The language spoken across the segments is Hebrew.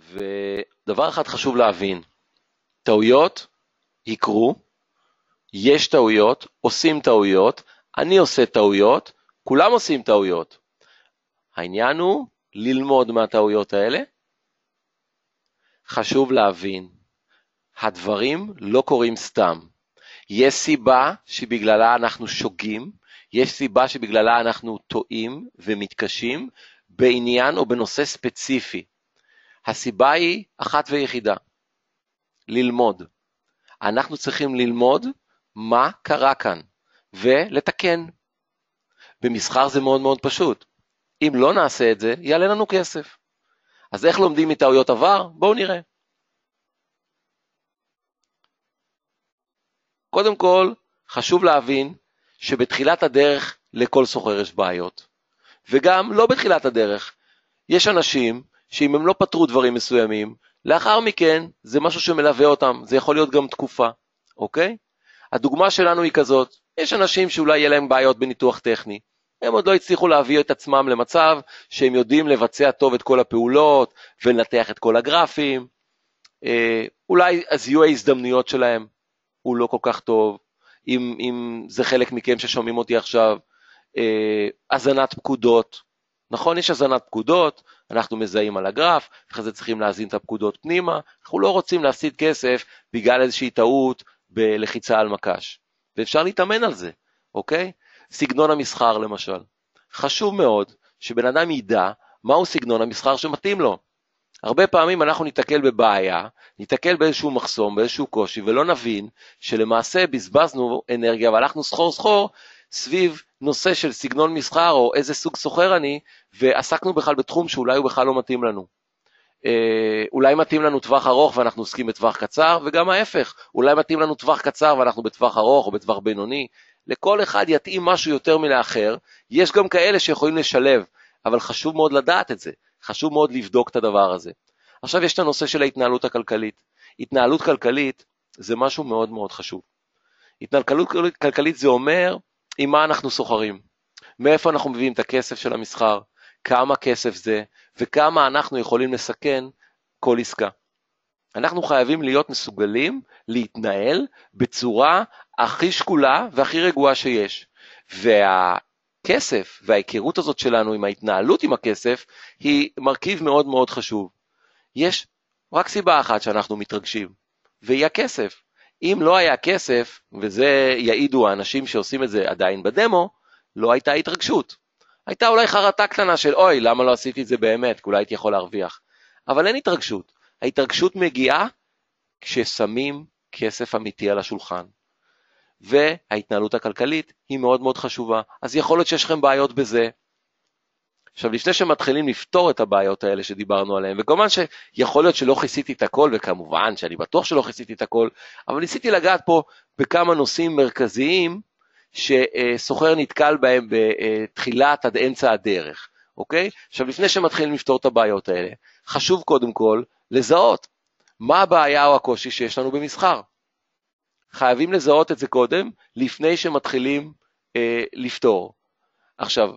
ודבר אחד חשוב להבין, טעויות יקרו, יש טעויות, עושים טעויות, אני עושה טעויות, כולם עושים טעויות. העניין הוא ללמוד מהטעויות האלה. חשוב להבין, הדברים לא קורים סתם. יש סיבה שבגללה אנחנו שוגים, יש סיבה שבגללה אנחנו טועים ומתקשים בעניין או בנושא ספציפי. הסיבה היא אחת ויחידה, ללמוד. אנחנו צריכים ללמוד מה קרה כאן ולתקן. במסחר זה מאוד מאוד פשוט. אם לא נעשה את זה, יעלה לנו כסף. אז איך לומדים מטעויות עבר? בואו נראה. קודם כל, חשוב להבין שבתחילת הדרך לכל סוחר יש בעיות. וגם לא בתחילת הדרך. יש אנשים שאם הם לא פתרו דברים מסוימים, לאחר מכן זה משהו שמלווה אותם, זה יכול להיות גם תקופה, אוקיי? הדוגמה שלנו היא כזאת, יש אנשים שאולי יהיה להם בעיות בניתוח טכני, הם עוד לא הצליחו להביא את עצמם למצב שהם יודעים לבצע טוב את כל הפעולות ולנתח את כל הגרפים, אה, אולי הזיהוי ההזדמנויות שלהם הוא לא כל כך טוב, אם, אם זה חלק מכם ששומעים אותי עכשיו, אה, הזנת פקודות, נכון, יש הזנת פקודות, אנחנו מזהים על הגרף, אחרי זה צריכים להזין את הפקודות פנימה, אנחנו לא רוצים להפסיד כסף בגלל איזושהי טעות בלחיצה על מקש, ואפשר להתאמן על זה, אוקיי? סגנון המסחר למשל. חשוב מאוד שבן אדם ידע מהו סגנון המסחר שמתאים לו. הרבה פעמים אנחנו ניתקל בבעיה, ניתקל באיזשהו מחסום, באיזשהו קושי, ולא נבין שלמעשה בזבזנו אנרגיה והלכנו סחור סחור סביב נושא של סגנון מסחר או איזה סוג סוחר אני, ועסקנו בכלל בתחום שאולי הוא בכלל לא מתאים לנו. אה, אולי מתאים לנו טווח ארוך ואנחנו עוסקים בטווח קצר, וגם ההפך, אולי מתאים לנו טווח קצר ואנחנו בטווח ארוך או בטווח בינוני. לכל אחד יתאים משהו יותר מלאחר, יש גם כאלה שיכולים לשלב, אבל חשוב מאוד לדעת את זה, חשוב מאוד לבדוק את הדבר הזה. עכשיו יש את הנושא של ההתנהלות הכלכלית. התנהלות כלכלית זה משהו מאוד מאוד חשוב. התנהלות כלכלית זה אומר עם מה אנחנו סוחרים, מאיפה אנחנו מביאים את הכסף של המסחר, כמה כסף זה, וכמה אנחנו יכולים לסכן כל עסקה. אנחנו חייבים להיות מסוגלים להתנהל בצורה הכי שקולה והכי רגועה שיש. והכסף וההיכרות הזאת שלנו עם ההתנהלות עם הכסף היא מרכיב מאוד מאוד חשוב. יש רק סיבה אחת שאנחנו מתרגשים, והיא הכסף. אם לא היה כסף, וזה יעידו האנשים שעושים את זה עדיין בדמו, לא הייתה התרגשות. הייתה אולי חרטה קטנה של אוי, למה לא עשיתי את זה באמת, אולי הייתי יכול להרוויח. אבל אין התרגשות. ההתרגשות מגיעה כששמים כסף אמיתי על השולחן. וההתנהלות הכלכלית היא מאוד מאוד חשובה. אז יכול להיות שיש לכם בעיות בזה. עכשיו, לפני שמתחילים לפתור את הבעיות האלה שדיברנו עליהן, וכמובן שיכול להיות שלא כיסיתי את הכל, וכמובן שאני בטוח שלא כיסיתי את הכל, אבל ניסיתי לגעת פה בכמה נושאים מרכזיים שסוחר נתקל בהם בתחילת עד אמצע הדרך, אוקיי? עכשיו, לפני שמתחילים לפתור את הבעיות האלה, חשוב קודם כל לזהות מה הבעיה או הקושי שיש לנו במסחר. חייבים לזהות את זה קודם, לפני שמתחילים אה, לפתור. עכשיו,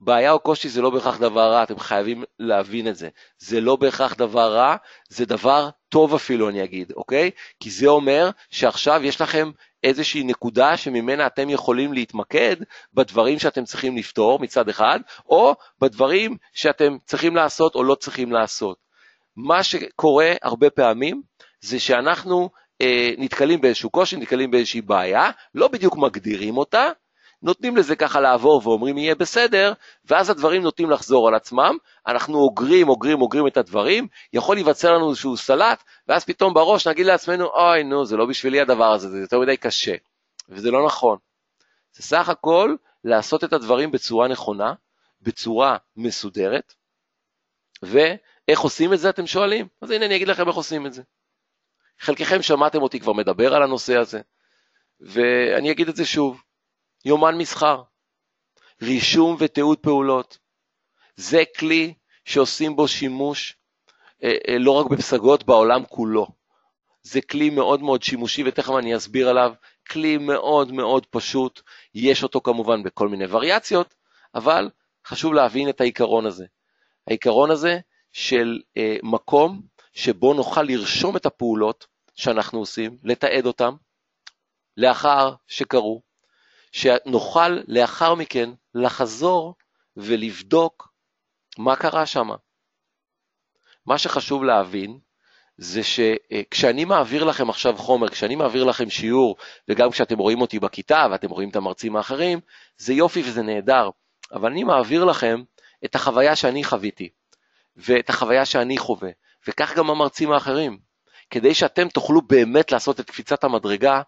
בעיה או קושי זה לא בהכרח דבר רע, אתם חייבים להבין את זה. זה לא בהכרח דבר רע, זה דבר טוב אפילו, אני אגיד, אוקיי? כי זה אומר שעכשיו יש לכם איזושהי נקודה שממנה אתם יכולים להתמקד בדברים שאתם צריכים לפתור מצד אחד, או בדברים שאתם צריכים לעשות או לא צריכים לעשות. מה שקורה הרבה פעמים זה שאנחנו אה, נתקלים באיזשהו קושי, נתקלים באיזושהי בעיה, לא בדיוק מגדירים אותה, נותנים לזה ככה לעבור ואומרים יהיה בסדר, ואז הדברים נוטים לחזור על עצמם, אנחנו אוגרים, אוגרים, אוגרים את הדברים, יכול להיווצר לנו איזשהו סלט, ואז פתאום בראש נגיד לעצמנו, אוי נו, זה לא בשבילי הדבר הזה, זה יותר מדי קשה, וזה לא נכון. זה סך הכל לעשות את הדברים בצורה נכונה, בצורה מסודרת, ואיך עושים את זה אתם שואלים? אז הנה אני אגיד לכם איך עושים את זה. חלקכם שמעתם אותי כבר מדבר על הנושא הזה, ואני אגיד את זה שוב. יומן מסחר, רישום ותיעוד פעולות. זה כלי שעושים בו שימוש אה, אה, לא רק בפסגות, בעולם כולו. זה כלי מאוד מאוד שימושי, ותכף אני אסביר עליו. כלי מאוד מאוד פשוט, יש אותו כמובן בכל מיני וריאציות, אבל חשוב להבין את העיקרון הזה. העיקרון הזה של אה, מקום שבו נוכל לרשום את הפעולות שאנחנו עושים, לתעד אותם, לאחר שקרו, שנוכל לאחר מכן לחזור ולבדוק מה קרה שם. מה שחשוב להבין זה שכשאני מעביר לכם עכשיו חומר, כשאני מעביר לכם שיעור, וגם כשאתם רואים אותי בכיתה ואתם רואים את המרצים האחרים, זה יופי וזה נהדר, אבל אני מעביר לכם את החוויה שאני חוויתי, ואת החוויה שאני חווה, וכך גם המרצים האחרים. כדי שאתם תוכלו באמת לעשות את קפיצת המדרגה,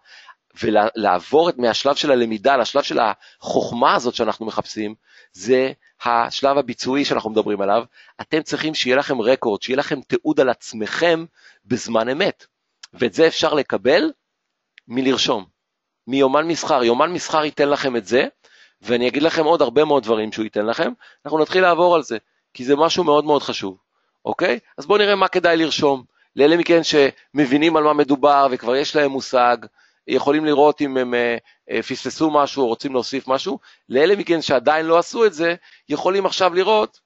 ולעבור מהשלב של הלמידה לשלב של החוכמה הזאת שאנחנו מחפשים, זה השלב הביצועי שאנחנו מדברים עליו. אתם צריכים שיהיה לכם רקורד, שיהיה לכם תיעוד על עצמכם בזמן אמת. ואת זה אפשר לקבל מלרשום, מיומן מסחר. יומן מסחר ייתן לכם את זה, ואני אגיד לכם עוד הרבה מאוד דברים שהוא ייתן לכם. אנחנו נתחיל לעבור על זה, כי זה משהו מאוד מאוד חשוב, אוקיי? אז בואו נראה מה כדאי לרשום. לאלה מכן שמבינים על מה מדובר וכבר יש להם מושג, יכולים לראות אם הם אה, אה, פספסו משהו או רוצים להוסיף משהו. לאלה מכן שעדיין לא עשו את זה, יכולים עכשיו לראות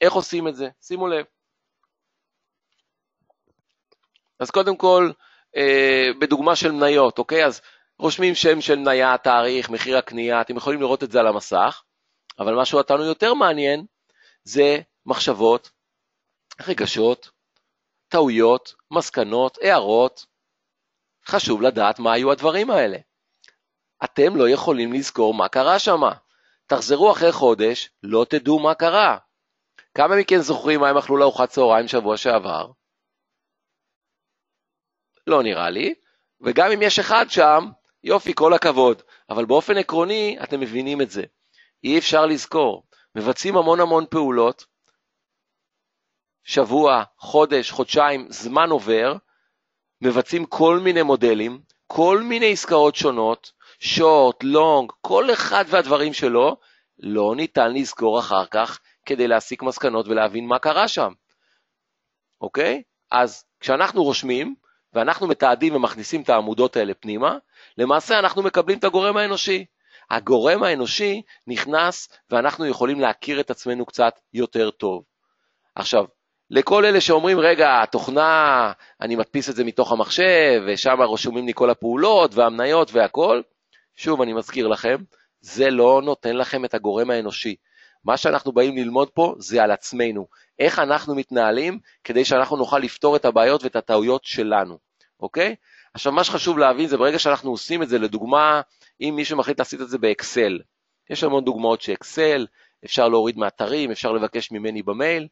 איך עושים את זה. שימו לב. אז קודם כל, אה, בדוגמה של מניות, אוקיי? אז רושמים שם של מניה, תאריך, מחיר הקנייה, אתם יכולים לראות את זה על המסך, אבל מה שאותנו יותר מעניין זה מחשבות, רגשות, טעויות, מסקנות, הערות, חשוב לדעת מה היו הדברים האלה. אתם לא יכולים לזכור מה קרה שם. תחזרו אחרי חודש, לא תדעו מה קרה. כמה מכן זוכרים מה הם אכלו לארוחת צהריים שבוע שעבר? לא נראה לי, וגם אם יש אחד שם, יופי, כל הכבוד. אבל באופן עקרוני, אתם מבינים את זה. אי אפשר לזכור. מבצעים המון המון פעולות, שבוע, חודש, חודשיים, זמן עובר, מבצעים כל מיני מודלים, כל מיני עסקאות שונות, שורט, לונג, כל אחד והדברים שלו, לא ניתן לזכור אחר כך כדי להסיק מסקנות ולהבין מה קרה שם, אוקיי? אז כשאנחנו רושמים, ואנחנו מתעדים ומכניסים את העמודות האלה פנימה, למעשה אנחנו מקבלים את הגורם האנושי. הגורם האנושי נכנס ואנחנו יכולים להכיר את עצמנו קצת יותר טוב. עכשיו, לכל אלה שאומרים, רגע, התוכנה, אני מדפיס את זה מתוך המחשב, ושם רשומים לי כל הפעולות והמניות והכל, שוב, אני מזכיר לכם, זה לא נותן לכם את הגורם האנושי. מה שאנחנו באים ללמוד פה זה על עצמנו, איך אנחנו מתנהלים כדי שאנחנו נוכל לפתור את הבעיות ואת הטעויות שלנו, אוקיי? עכשיו, מה שחשוב להבין זה ברגע שאנחנו עושים את זה, לדוגמה, אם מישהו מחליט לעשות את זה באקסל, יש המון דוגמאות שאקסל, אפשר להוריד מאתרים, אפשר לבקש ממני במייל,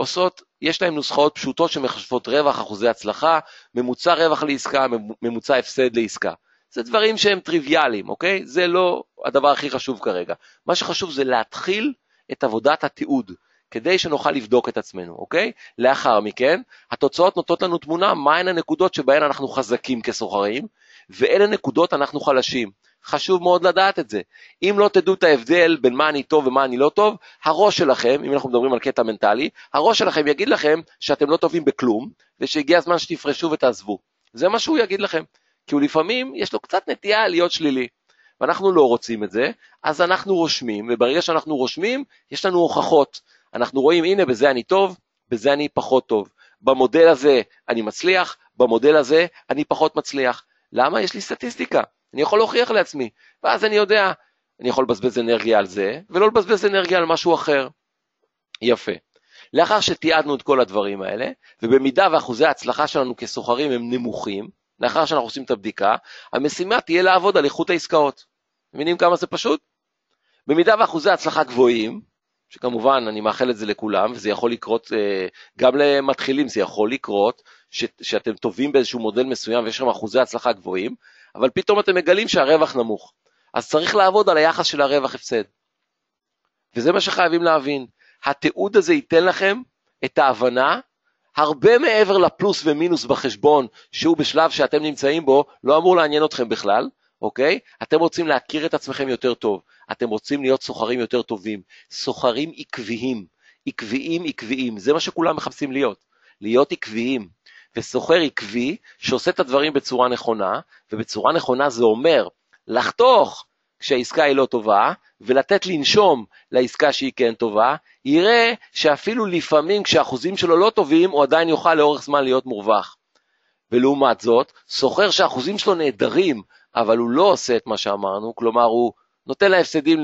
עושות, יש להן נוסחאות פשוטות שמחשבות רווח, אחוזי הצלחה, ממוצע רווח לעסקה, ממוצע הפסד לעסקה. זה דברים שהם טריוויאליים, אוקיי? זה לא הדבר הכי חשוב כרגע. מה שחשוב זה להתחיל את עבודת התיעוד, כדי שנוכל לבדוק את עצמנו, אוקיי? לאחר מכן, התוצאות נותנות לנו תמונה מהן הנקודות שבהן אנחנו חזקים כסוחרים, ואלה נקודות אנחנו חלשים. חשוב מאוד לדעת את זה. אם לא תדעו את ההבדל בין מה אני טוב ומה אני לא טוב, הראש שלכם, אם אנחנו מדברים על קטע מנטלי, הראש שלכם יגיד לכם שאתם לא טובים בכלום, ושהגיע הזמן שתפרשו ותעזבו. זה מה שהוא יגיד לכם. כי הוא לפעמים, יש לו קצת נטייה להיות שלילי. ואנחנו לא רוצים את זה, אז אנחנו רושמים, וברגע שאנחנו רושמים, יש לנו הוכחות. אנחנו רואים, הנה, בזה אני טוב, בזה אני פחות טוב. במודל הזה אני מצליח, במודל הזה אני פחות מצליח. למה? יש לי סטטיסטיקה. אני יכול להוכיח לעצמי, ואז אני יודע, אני יכול לבזבז אנרגיה על זה, ולא לבזבז אנרגיה על משהו אחר. יפה. לאחר שתיעדנו את כל הדברים האלה, ובמידה ואחוזי ההצלחה שלנו כסוחרים הם נמוכים, לאחר שאנחנו עושים את הבדיקה, המשימה תהיה לעבוד על איכות העסקאות. מבינים כמה זה פשוט? במידה ואחוזי ההצלחה גבוהים, שכמובן אני מאחל את זה לכולם, וזה יכול לקרות, אה, גם למתחילים זה יכול לקרות, שאתם טובים באיזשהו מודל מסוים ויש לכם אחוזי הצלחה גבוהים, אבל פתאום אתם מגלים שהרווח נמוך. אז צריך לעבוד על היחס של הרווח הפסד. וזה מה שחייבים להבין. התיעוד הזה ייתן לכם את ההבנה הרבה מעבר לפלוס ומינוס בחשבון, שהוא בשלב שאתם נמצאים בו, לא אמור לעניין אתכם בכלל, אוקיי? אתם רוצים להכיר את עצמכם יותר טוב, אתם רוצים להיות סוחרים יותר טובים, סוחרים עקביים, עקביים עקביים, זה מה שכולם מחפשים להיות, להיות עקביים. וסוחר עקבי שעושה את הדברים בצורה נכונה, ובצורה נכונה זה אומר לחתוך כשהעסקה היא לא טובה, ולתת לנשום לעסקה שהיא כן טובה, יראה שאפילו לפעמים כשהאחוזים שלו לא טובים, הוא עדיין יוכל לאורך זמן להיות מורווח. ולעומת זאת, סוחר שהאחוזים שלו נהדרים, אבל הוא לא עושה את מה שאמרנו, כלומר הוא נותן להפסדים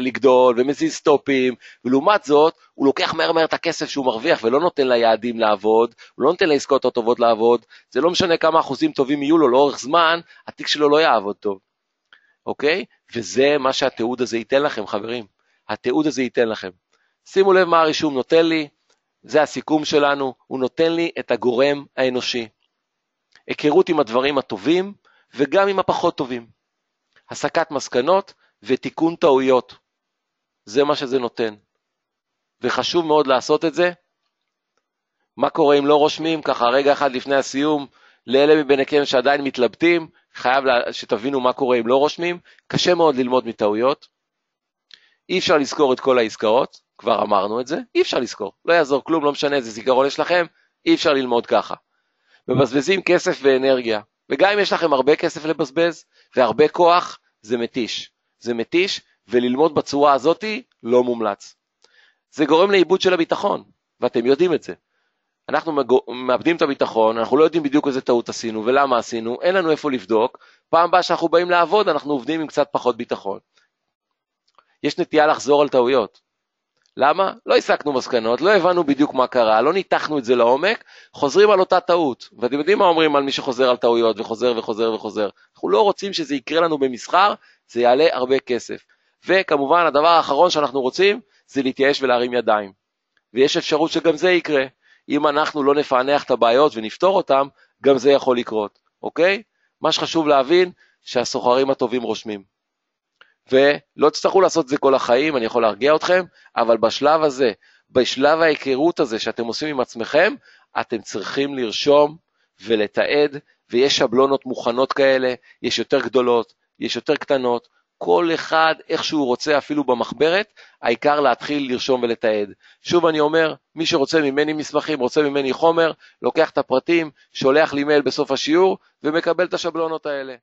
לגדול ומזיז סטופים, ולעומת זאת, הוא לוקח מהר מהר את הכסף שהוא מרוויח ולא נותן ליעדים לעבוד, הוא לא נותן לעסקאות הטובות לעבוד, זה לא משנה כמה אחוזים טובים יהיו לו לאורך זמן, התיק שלו לא יעבוד טוב, אוקיי? וזה מה שהתיעוד הזה ייתן לכם, חברים. התיעוד הזה ייתן לכם. שימו לב מה הרישום נותן לי, זה הסיכום שלנו, הוא נותן לי את הגורם האנושי. היכרות עם הדברים הטובים וגם עם הפחות טובים. הסקת מסקנות ותיקון טעויות. זה מה שזה נותן. וחשוב מאוד לעשות את זה. מה קורה אם לא רושמים? ככה רגע אחד לפני הסיום, לאלה מביניכם שעדיין מתלבטים, חייב שתבינו מה קורה אם לא רושמים. קשה מאוד ללמוד מטעויות. אי אפשר לזכור את כל העסקאות, כבר אמרנו את זה, אי אפשר לזכור. לא יעזור כלום, לא משנה איזה זיכרון יש לכם, אי אפשר ללמוד ככה. מבזבזים כסף ואנרגיה, וגם אם יש לכם הרבה כסף לבזבז והרבה כוח, זה מתיש. זה מתיש, וללמוד בצורה הזאתי לא מומלץ. זה גורם לאיבוד של הביטחון, ואתם יודעים את זה. אנחנו מאבדים את הביטחון, אנחנו לא יודעים בדיוק איזה טעות עשינו ולמה עשינו, אין לנו איפה לבדוק, פעם הבאה שאנחנו באים לעבוד אנחנו עובדים עם קצת פחות ביטחון. יש נטייה לחזור על טעויות. למה? לא הסקנו מסקנות, לא הבנו בדיוק מה קרה, לא ניתחנו את זה לעומק, חוזרים על אותה טעות. ואתם יודעים מה אומרים על מי שחוזר על טעויות וחוזר וחוזר וחוזר. אנחנו לא רוצים שזה יקרה לנו במסחר, זה יעלה הרבה כסף. וכמובן, הדבר האחרון שאנחנו רוצים זה להתייאש ולהרים ידיים. ויש אפשרות שגם זה יקרה. אם אנחנו לא נפענח את הבעיות ונפתור אותן, גם זה יכול לקרות, אוקיי? מה שחשוב להבין, שהסוחרים הטובים רושמים. ולא תצטרכו לעשות את זה כל החיים, אני יכול להרגיע אתכם, אבל בשלב הזה, בשלב ההיכרות הזה שאתם עושים עם עצמכם, אתם צריכים לרשום ולתעד, ויש שבלונות מוכנות כאלה, יש יותר גדולות, יש יותר קטנות, כל אחד איך שהוא רוצה אפילו במחברת, העיקר להתחיל לרשום ולתעד. שוב אני אומר, מי שרוצה ממני מסמכים, רוצה ממני חומר, לוקח את הפרטים, שולח לי מייל בסוף השיעור ומקבל את השבלונות האלה.